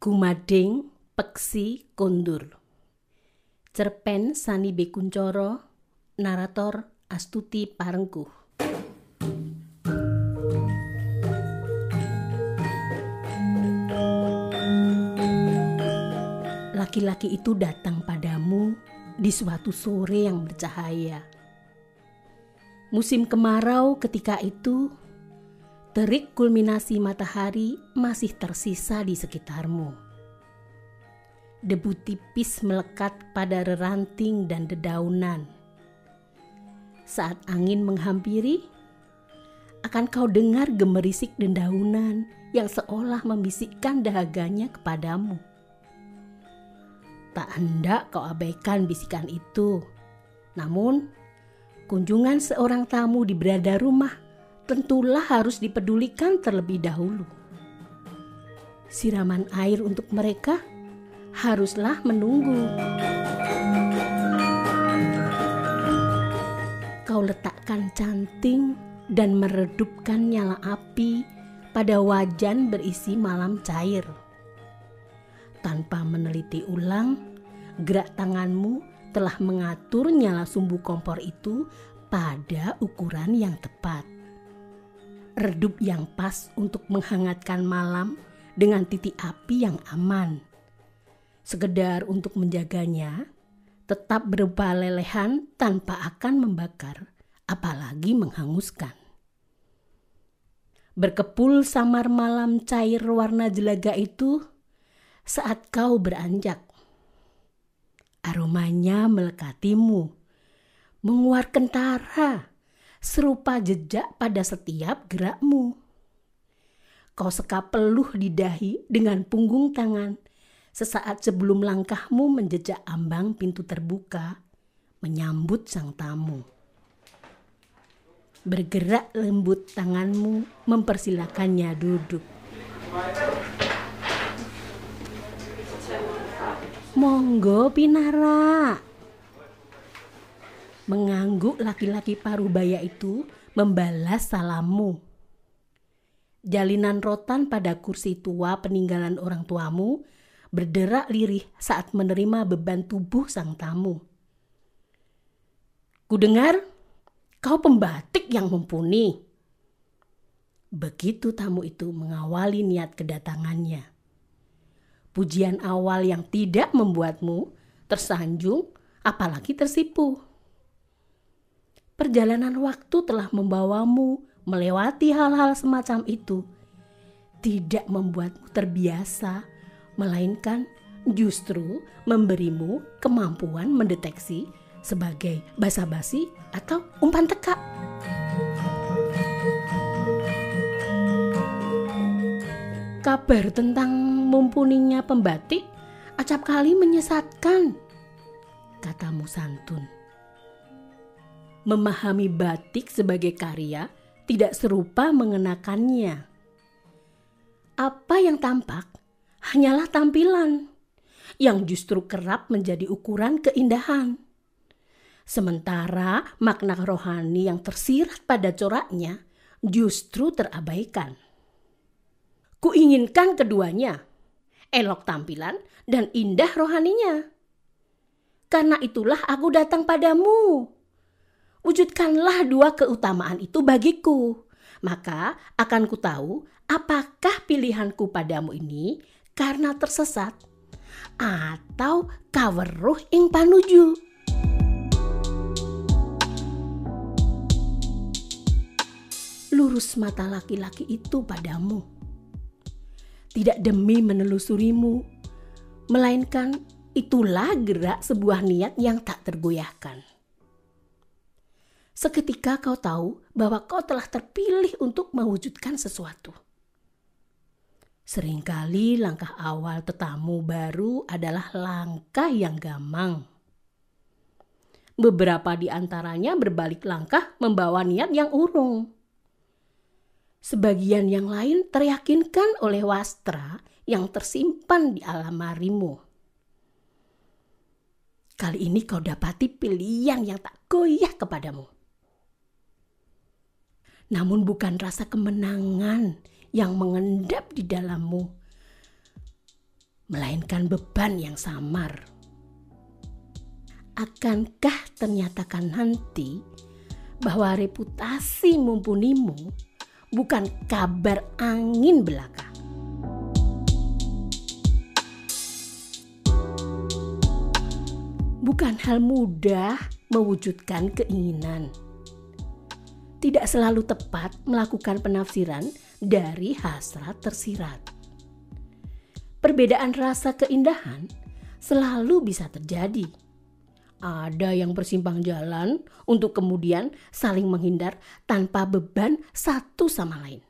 Gumading Peksi Kondur Cerpen Sani Bekuncoro Narator Astuti Parengkuh Laki-laki itu datang padamu di suatu sore yang bercahaya. Musim kemarau ketika itu terik kulminasi matahari masih tersisa di sekitarmu. Debu tipis melekat pada reranting dan dedaunan. Saat angin menghampiri, akan kau dengar gemerisik dedaunan yang seolah membisikkan dahaganya kepadamu. Tak hendak kau abaikan bisikan itu. Namun, kunjungan seorang tamu di berada rumah tentulah harus dipedulikan terlebih dahulu. Siraman air untuk mereka haruslah menunggu. Kau letakkan canting dan meredupkan nyala api pada wajan berisi malam cair. Tanpa meneliti ulang, gerak tanganmu telah mengatur nyala sumbu kompor itu pada ukuran yang tepat redup yang pas untuk menghangatkan malam dengan titik api yang aman. Sekedar untuk menjaganya, tetap berupa lelehan tanpa akan membakar, apalagi menghanguskan. Berkepul samar malam cair warna jelaga itu saat kau beranjak. Aromanya melekatimu, menguar kentara serupa jejak pada setiap gerakmu. Kau sekap peluh di dahi dengan punggung tangan sesaat sebelum langkahmu menjejak ambang pintu terbuka menyambut sang tamu. Bergerak lembut tanganmu mempersilakannya duduk. Monggo Pinara, Mengangguk laki-laki parubaya itu membalas salammu. Jalinan rotan pada kursi tua peninggalan orang tuamu berderak lirih saat menerima beban tubuh sang tamu. Kudengar kau pembatik yang mumpuni. Begitu tamu itu mengawali niat kedatangannya. Pujian awal yang tidak membuatmu tersanjung apalagi tersipu perjalanan waktu telah membawamu melewati hal-hal semacam itu. Tidak membuatmu terbiasa, melainkan justru memberimu kemampuan mendeteksi sebagai basa-basi atau umpan teka. Kabar tentang mumpuninya pembatik acap kali menyesatkan, katamu santun memahami batik sebagai karya tidak serupa mengenakannya. Apa yang tampak hanyalah tampilan yang justru kerap menjadi ukuran keindahan. Sementara makna rohani yang tersirat pada coraknya justru terabaikan. Kuinginkan keduanya, elok tampilan dan indah rohaninya. Karena itulah aku datang padamu Wujudkanlah dua keutamaan itu bagiku. Maka akan ku tahu apakah pilihanku padamu ini karena tersesat atau kaweruh ing panuju. Lurus mata laki-laki itu padamu. Tidak demi menelusurimu, melainkan itulah gerak sebuah niat yang tak tergoyahkan. Seketika kau tahu bahwa kau telah terpilih untuk mewujudkan sesuatu. Seringkali langkah awal tetamu baru adalah langkah yang gamang. Beberapa di antaranya berbalik langkah membawa niat yang urung. Sebagian yang lain teryakinkan oleh wastra yang tersimpan di alamarimu. Kali ini kau dapati pilihan yang tak goyah kepadamu namun bukan rasa kemenangan yang mengendap di dalammu. melainkan beban yang samar. Akankah ternyatakan nanti bahwa reputasi mumpunimu bukan kabar angin belaka? Bukan hal mudah mewujudkan keinginan. Tidak selalu tepat melakukan penafsiran dari hasrat tersirat. Perbedaan rasa keindahan selalu bisa terjadi. Ada yang bersimpang jalan untuk kemudian saling menghindar tanpa beban satu sama lain.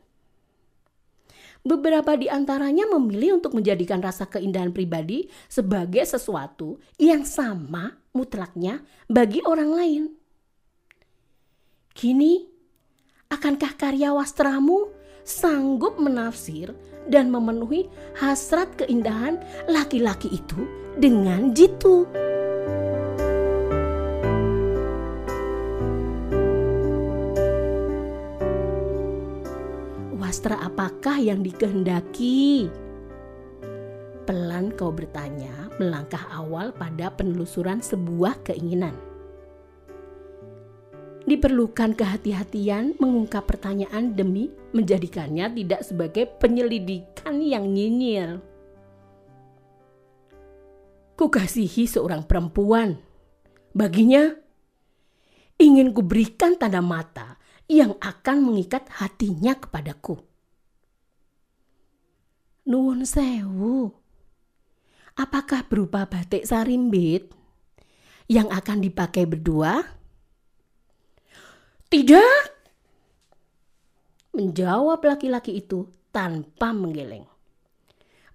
Beberapa di antaranya memilih untuk menjadikan rasa keindahan pribadi sebagai sesuatu yang sama mutlaknya bagi orang lain. Kini, akankah karya wastramu sanggup menafsir dan memenuhi hasrat keindahan laki-laki itu dengan jitu. Wastra apakah yang dikehendaki? Pelan kau bertanya melangkah awal pada penelusuran sebuah keinginan diperlukan kehati-hatian mengungkap pertanyaan demi menjadikannya tidak sebagai penyelidikan yang nyinyir. Kukasihi seorang perempuan. Baginya, ingin kuberikan tanda mata yang akan mengikat hatinya kepadaku. Nuwun sewu. Apakah berupa batik sarimbit yang akan dipakai berdua? Tidak. Menjawab laki-laki itu tanpa menggeleng.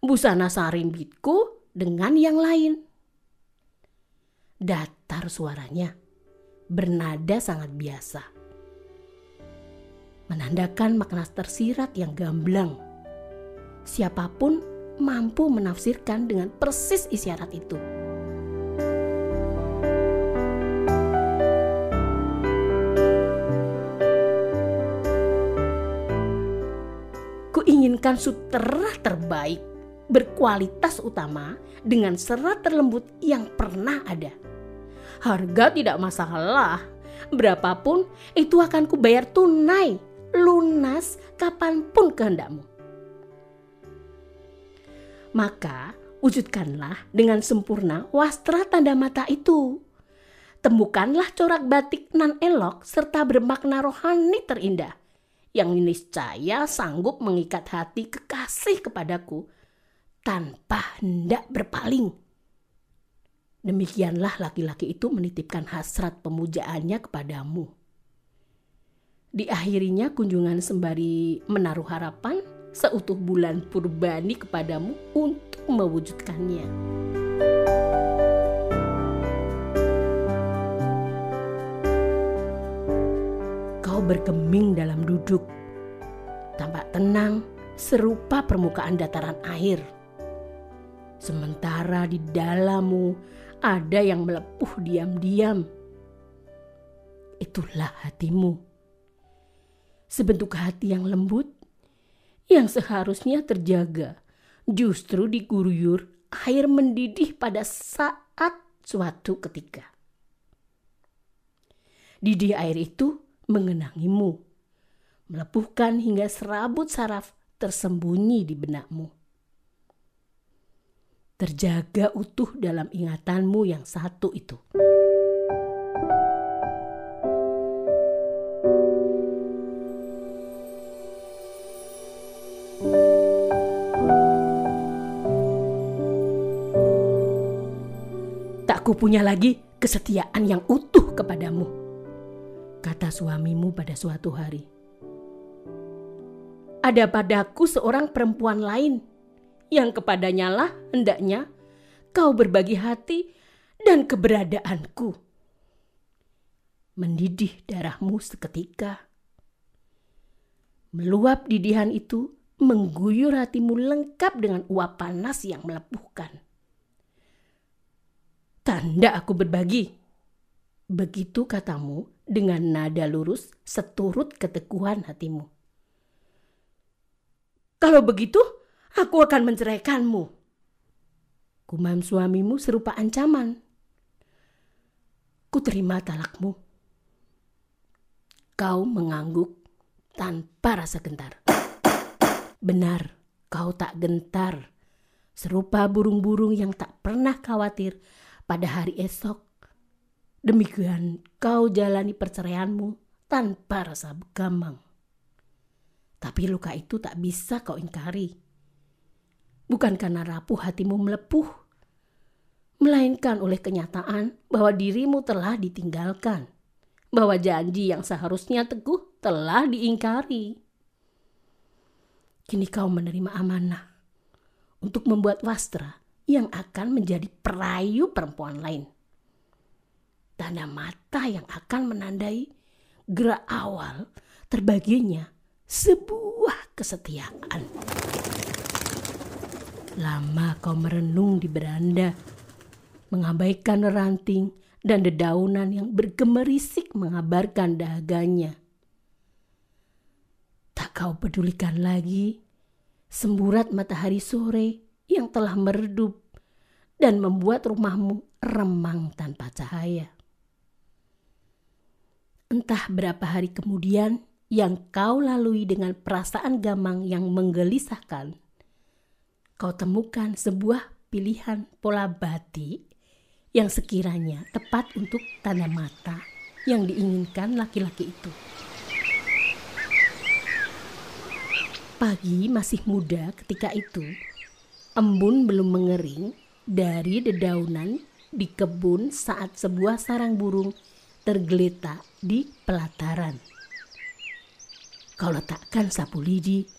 Busana sarimbitku dengan yang lain. Datar suaranya, bernada sangat biasa. Menandakan makna tersirat yang gamblang. Siapa pun mampu menafsirkan dengan persis isyarat itu. Inginkan sutera terbaik, berkualitas utama dengan serat terlembut yang pernah ada. Harga tidak masalah, berapapun itu akan kubayar tunai, lunas kapan pun kehendakmu. Maka wujudkanlah dengan sempurna wastra tanda mata itu. Temukanlah corak batik nan elok serta bermakna rohani terindah yang niscaya sanggup mengikat hati kekasih kepadaku tanpa hendak berpaling. Demikianlah laki-laki itu menitipkan hasrat pemujaannya kepadamu. Diakhirinya kunjungan sembari menaruh harapan seutuh bulan purbani kepadamu untuk mewujudkannya. Bergeming dalam duduk. Tampak tenang serupa permukaan dataran air. Sementara di dalammu ada yang melepuh diam-diam. Itulah hatimu. Sebentuk hati yang lembut yang seharusnya terjaga justru diguruyur air mendidih pada saat suatu ketika. Didih air itu mengenangimu, melepuhkan hingga serabut saraf tersembunyi di benakmu. Terjaga utuh dalam ingatanmu yang satu itu. Tak kupunya lagi kesetiaan yang utuh kepadamu kata suamimu pada suatu hari. Ada padaku seorang perempuan lain yang kepadanya lah hendaknya kau berbagi hati dan keberadaanku. Mendidih darahmu seketika. Meluap didihan itu mengguyur hatimu lengkap dengan uap panas yang melepuhkan. Tanda aku berbagi. Begitu katamu dengan nada lurus seturut keteguhan hatimu. Kalau begitu, aku akan menceraikanmu. Gumam suamimu serupa ancaman. Ku terima talakmu. Kau mengangguk tanpa rasa gentar. Benar, kau tak gentar. Serupa burung-burung yang tak pernah khawatir pada hari esok. Demikian kau jalani perceraianmu tanpa rasa gamang. Tapi luka itu tak bisa kau ingkari. Bukan karena rapuh hatimu melepuh, melainkan oleh kenyataan bahwa dirimu telah ditinggalkan, bahwa janji yang seharusnya teguh telah diingkari. Kini kau menerima amanah untuk membuat wastra yang akan menjadi perayu perempuan lain. Tanda mata yang akan menandai gerak awal terbaginya sebuah kesetiaan. Lama kau merenung di beranda mengabaikan ranting dan dedaunan yang bergemerisik mengabarkan dahaganya. Tak kau pedulikan lagi semburat matahari sore yang telah meredup dan membuat rumahmu remang tanpa cahaya. Entah berapa hari kemudian yang kau lalui dengan perasaan gamang yang menggelisahkan, kau temukan sebuah pilihan pola batik yang sekiranya tepat untuk tanda mata yang diinginkan laki-laki itu. Pagi masih muda ketika itu. Embun belum mengering dari dedaunan di kebun saat sebuah sarang burung tergeletak di pelataran. Kau letakkan sapu lidi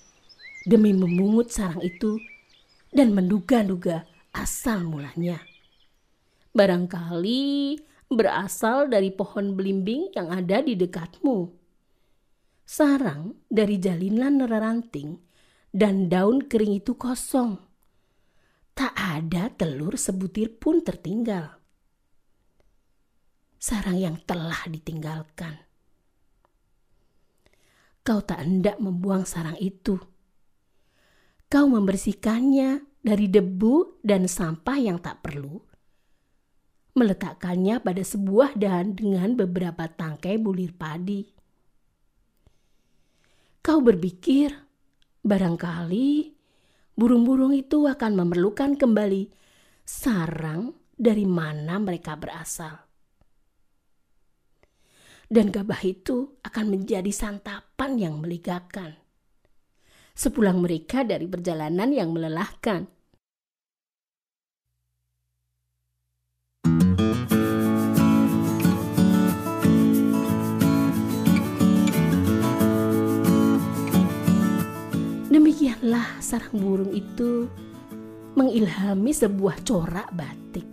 demi memungut sarang itu dan menduga-duga asal mulanya. Barangkali berasal dari pohon belimbing yang ada di dekatmu. Sarang dari jalinan neraranting dan daun kering itu kosong. Tak ada telur sebutir pun tertinggal. Sarang yang telah ditinggalkan. Kau tak hendak membuang sarang itu. Kau membersihkannya dari debu dan sampah yang tak perlu meletakkannya pada sebuah dahan dengan beberapa tangkai bulir padi. Kau berpikir, barangkali burung-burung itu akan memerlukan kembali sarang dari mana mereka berasal. Dan gabah itu akan menjadi santapan yang melegakan. Sepulang mereka dari perjalanan yang melelahkan, Demikianlah sarang burung itu mengilhami sebuah corak batik.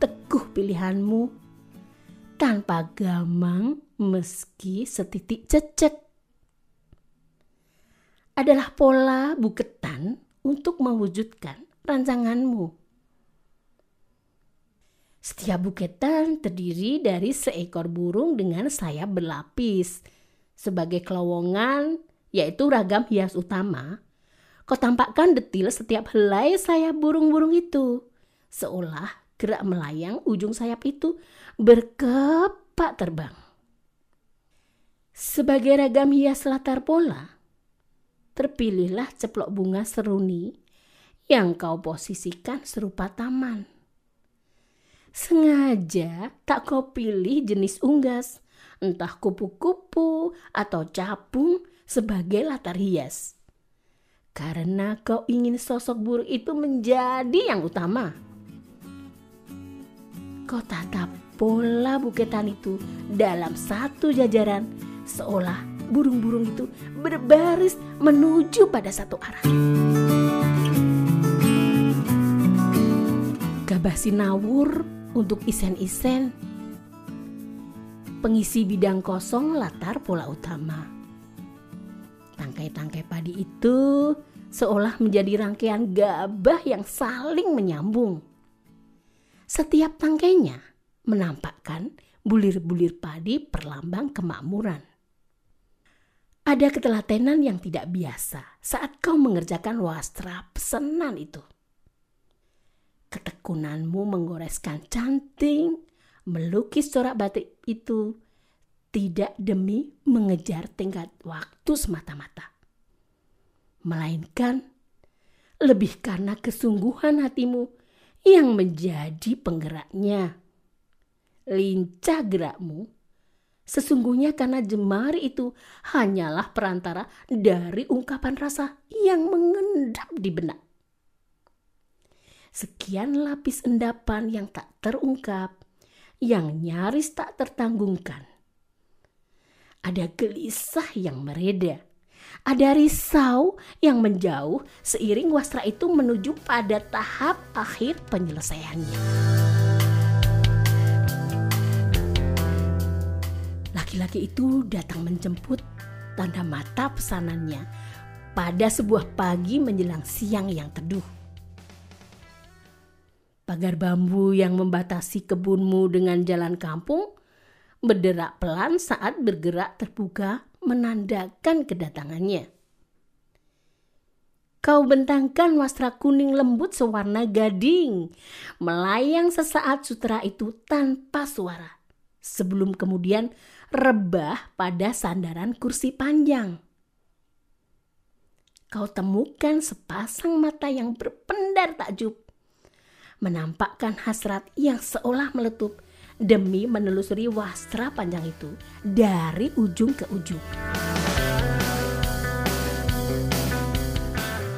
Teguh pilihanmu tanpa gamang meski setitik cecek. Adalah pola buketan untuk mewujudkan rancanganmu. Setiap buketan terdiri dari seekor burung dengan sayap berlapis. Sebagai kelowongan, yaitu ragam hias utama, kau tampakkan detil setiap helai sayap burung-burung itu. Seolah gerak melayang ujung sayap itu berkepak terbang. Sebagai ragam hias latar pola, terpilihlah ceplok bunga seruni yang kau posisikan serupa taman. Sengaja tak kau pilih jenis unggas, entah kupu-kupu atau capung sebagai latar hias. Karena kau ingin sosok buruk itu menjadi yang utama. Kau tatap pola buketan itu dalam satu jajaran seolah burung-burung itu berbaris menuju pada satu arah. Gabah sinawur untuk isen-isen. Pengisi bidang kosong latar pola utama. Tangkai-tangkai padi itu seolah menjadi rangkaian gabah yang saling menyambung. Setiap tangkainya menampakkan bulir-bulir padi perlambang kemakmuran. Ada ketelatenan yang tidak biasa saat kau mengerjakan wastra pesanan itu. Ketekunanmu menggoreskan canting, melukis corak batik itu tidak demi mengejar tingkat waktu semata-mata. Melainkan lebih karena kesungguhan hatimu yang menjadi penggeraknya. Lincah gerakmu Sesungguhnya karena jemari itu hanyalah perantara dari ungkapan rasa yang mengendap di benak. Sekian lapis endapan yang tak terungkap, yang nyaris tak tertanggungkan. Ada gelisah yang mereda, ada risau yang menjauh seiring wastra itu menuju pada tahap akhir penyelesaiannya. Laki-laki itu datang menjemput tanda mata pesanannya pada sebuah pagi menjelang siang yang teduh. Pagar bambu yang membatasi kebunmu dengan jalan kampung berderak pelan saat bergerak terbuka menandakan kedatangannya. Kau bentangkan wastra kuning lembut sewarna gading, melayang sesaat sutra itu tanpa suara. Sebelum kemudian rebah pada sandaran kursi panjang. Kau temukan sepasang mata yang berpendar takjub, menampakkan hasrat yang seolah meletup demi menelusuri wastra panjang itu dari ujung ke ujung.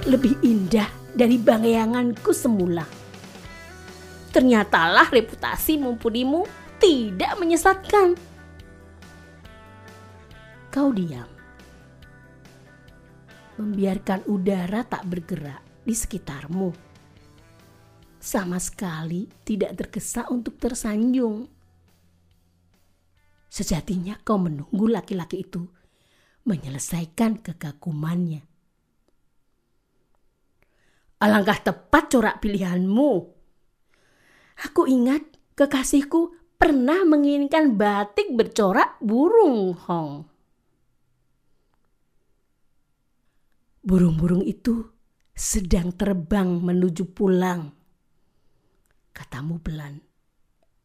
Lebih indah dari bayanganku semula. Ternyatalah reputasi mumpunimu tidak menyesatkan kau diam. Membiarkan udara tak bergerak di sekitarmu. Sama sekali tidak tergesa untuk tersanjung. Sejatinya kau menunggu laki-laki itu menyelesaikan kekagumannya. Alangkah tepat corak pilihanmu. Aku ingat kekasihku pernah menginginkan batik bercorak burung hong. Burung-burung itu sedang terbang menuju pulang. Katamu Belan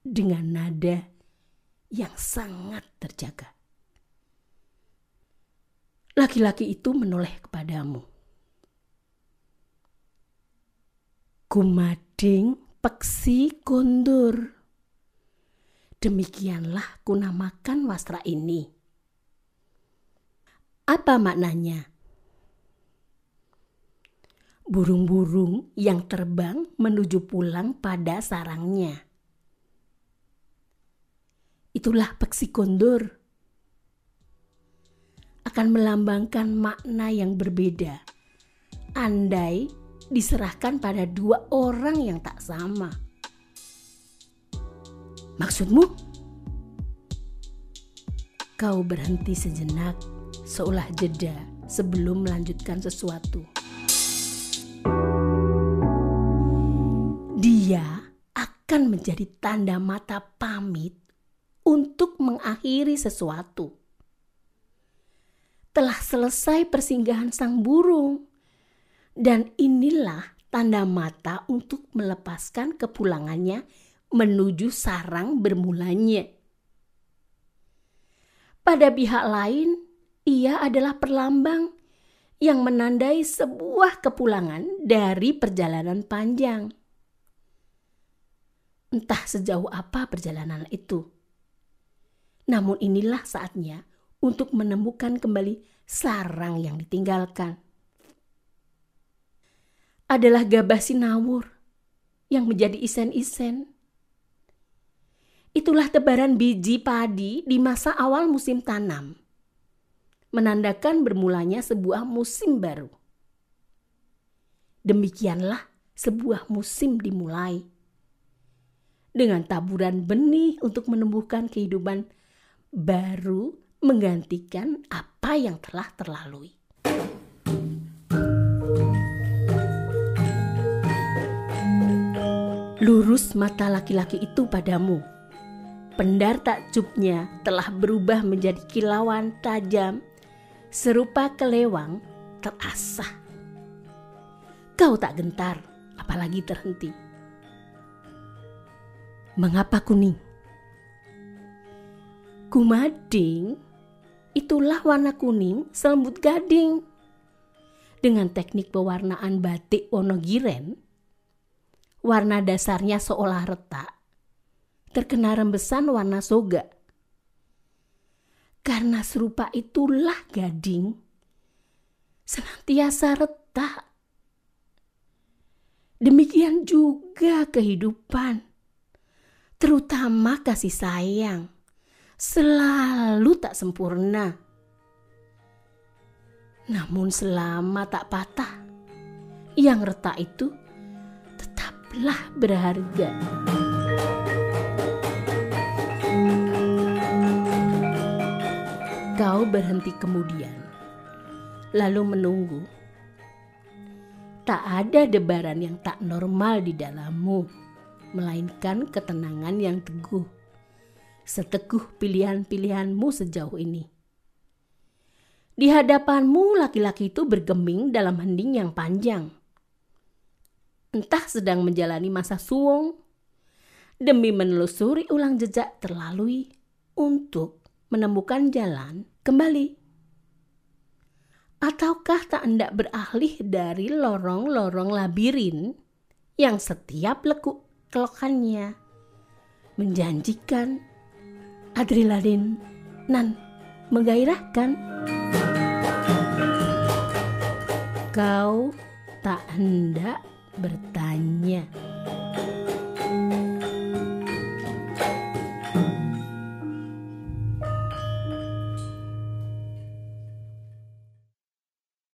dengan nada yang sangat terjaga. Laki-laki itu menoleh kepadamu. Kumading peksi kondur. Demikianlah kunamakan wastra ini. Apa maknanya? Burung-burung yang terbang menuju pulang pada sarangnya. Itulah peksi kondur. Akan melambangkan makna yang berbeda. Andai diserahkan pada dua orang yang tak sama. Maksudmu? Kau berhenti sejenak seolah jeda sebelum melanjutkan sesuatu. Akan menjadi tanda mata pamit untuk mengakhiri sesuatu. Telah selesai persinggahan sang burung, dan inilah tanda mata untuk melepaskan kepulangannya menuju sarang bermulanya. Pada pihak lain, ia adalah perlambang yang menandai sebuah kepulangan dari perjalanan panjang Entah sejauh apa perjalanan itu. Namun inilah saatnya untuk menemukan kembali sarang yang ditinggalkan. Adalah gabah sinawur yang menjadi isen-isen. Itulah tebaran biji padi di masa awal musim tanam. Menandakan bermulanya sebuah musim baru. Demikianlah sebuah musim dimulai dengan taburan benih untuk menumbuhkan kehidupan baru menggantikan apa yang telah terlalui. Lurus mata laki-laki itu padamu. Pendar takjubnya telah berubah menjadi kilauan tajam, serupa kelewang terasah. Kau tak gentar, apalagi terhenti Mengapa kuning? Gumading, itulah warna kuning selembut gading. Dengan teknik pewarnaan batik Wonogiren, warna dasarnya seolah retak, terkena rembesan warna soga. Karena serupa itulah gading, senantiasa retak. Demikian juga kehidupan, terutama kasih sayang selalu tak sempurna. Namun selama tak patah, yang retak itu tetaplah berharga. Kau berhenti kemudian, lalu menunggu. Tak ada debaran yang tak normal di dalammu, melainkan ketenangan yang teguh seteguh pilihan-pilihanmu sejauh ini. Di hadapanmu laki-laki itu bergeming dalam hening yang panjang. Entah sedang menjalani masa suwung demi menelusuri ulang jejak terlalui untuk menemukan jalan kembali. Ataukah tak hendak beralih dari lorong-lorong labirin yang setiap lekuk kelokannya menjanjikan adrenalin nan menggairahkan. Kau tak hendak bertanya.